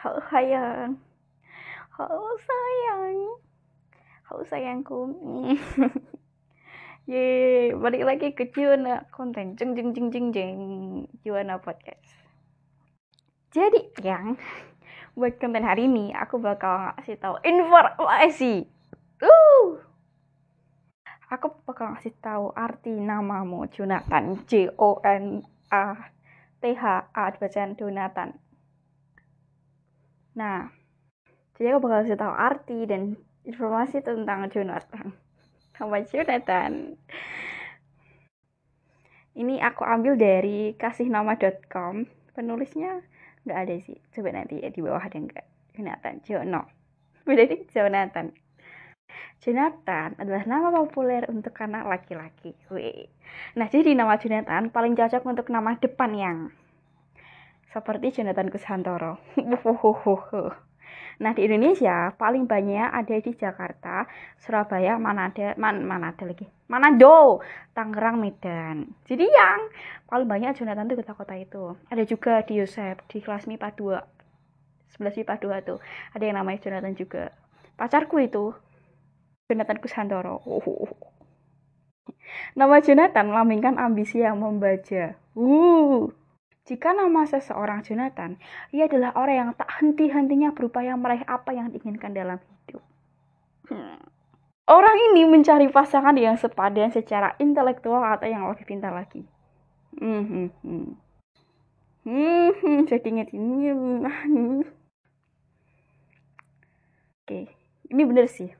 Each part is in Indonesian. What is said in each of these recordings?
Halo sayang. Halo sayang. Halo sayangku. Ye, balik lagi ke Juana konten jeng jeng jeng jeng jeng Juana podcast. Jadi yang buat konten hari ini aku bakal ngasih tahu informasi. Uh. Aku bakal ngasih tahu arti namamu Jonathan J O N A T H A bacaan Jonathan. Nah, jadi aku bakal kasih tahu arti dan informasi tentang Jonathan. Sama Jonathan. Ini aku ambil dari kasihnama.com. Penulisnya nggak ada sih. Coba nanti ya di bawah ada nggak? Jonathan, Jono. Nih Jonathan. Jonathan adalah nama populer untuk anak laki-laki. Nah, jadi nama Jonathan paling cocok untuk nama depan yang seperti Jonathan Kusantoro. nah di Indonesia paling banyak ada di Jakarta, Surabaya, Manado, Man, Manado lagi, Manado, Tangerang, Medan. Jadi yang paling banyak Jonathan itu kota-kota itu. Ada juga di Yosep di kelas MIPA 2, 11 MIPA 2 tuh. Ada yang namanya Jonathan juga. Pacarku itu Jonathan Kusantoro. Nama Jonathan melambangkan ambisi yang membaca. Uh. Jika nama seseorang Jonathan, ia adalah orang yang tak henti-hentinya berupaya meraih apa yang diinginkan dalam hidup. Hmm. Orang ini mencari pasangan yang sepadan secara intelektual atau yang lebih pintar lagi. Hmm, hmm, hmm. Hmm, hmm, jadi ini. Oke, ini bener sih.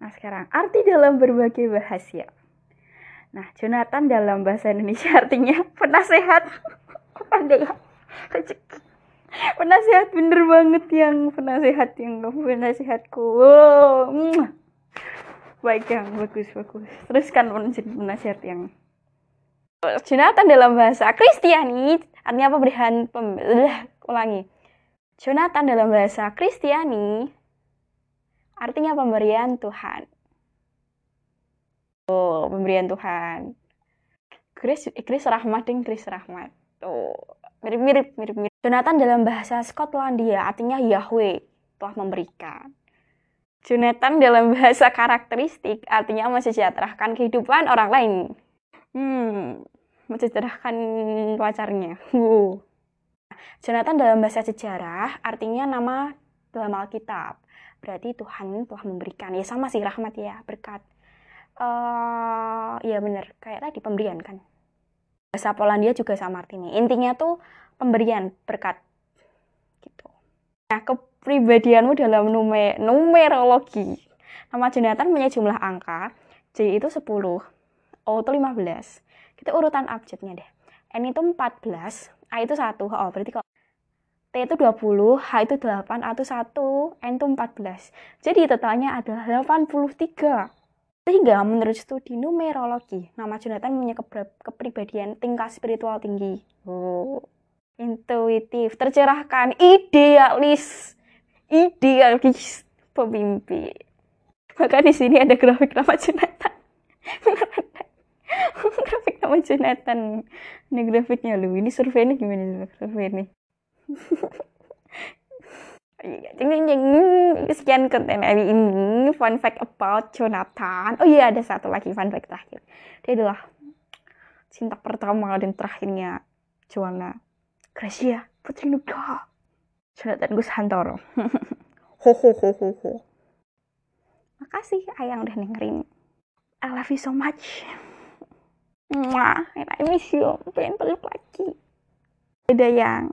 Nah sekarang, arti dalam berbagai bahasa. Nah, Jonathan dalam bahasa Indonesia artinya penasehat. Ada penasehat bener banget yang penasehat yang penasehatku. Wow. Baik yang bagus bagus. Teruskan penasehat yang Jonathan dalam bahasa Kristiani artinya pemberian pem, ulangi. Jonathan dalam bahasa Kristiani artinya pemberian Tuhan. Pemberian Tuhan. Chris, Chris Rahmat dan Chris Rahmat. Tuh, mirip-mirip, mirip-mirip. Jonathan dalam bahasa Skotlandia artinya Yahweh telah memberikan. Jonathan dalam bahasa karakteristik artinya mensejahterakan kehidupan orang lain. Hmm, mensejahterakan pacarnya. Jonathan dalam bahasa sejarah artinya nama dalam Alkitab. Berarti Tuhan telah memberikan. Ya sama sih rahmat ya, berkat uh, ya bener kayak tadi pemberian kan. Bahasa Polandia juga sama artinya intinya tuh pemberian berkat gitu. Nah kepribadianmu dalam numer numerologi. Nama Jonathan punya jumlah angka J itu 10 O itu 15 kita urutan abjadnya deh. N itu 14 A itu 1 oh berarti kok T itu 20, H itu 8, A itu 1, N itu 14. Jadi totalnya adalah 83. Sehingga menurut studi numerologi, nama Jonathan punya kepribadian tingkat spiritual tinggi. Oh. Intuitif, tercerahkan, idealis, idealis pemimpin. Maka di sini ada grafik nama Jonathan. grafik nama Jonathan. Ini grafiknya lu. Ini survei ini gimana survei ini? jeng jeng jeng sekian konten hari ini. Fun fact about Jonathan. Oh iya ada satu lagi fun fact terakhir. Dia adalah cinta pertama dan terakhirnya Joanna Gracia Putri Nuga Jonathan Gus Hantoro. Ho ho ho ho ho. Makasih ayang udah dengerin. I love you so much. Mwah, and I miss you. Pengen peluk lagi. Ada yang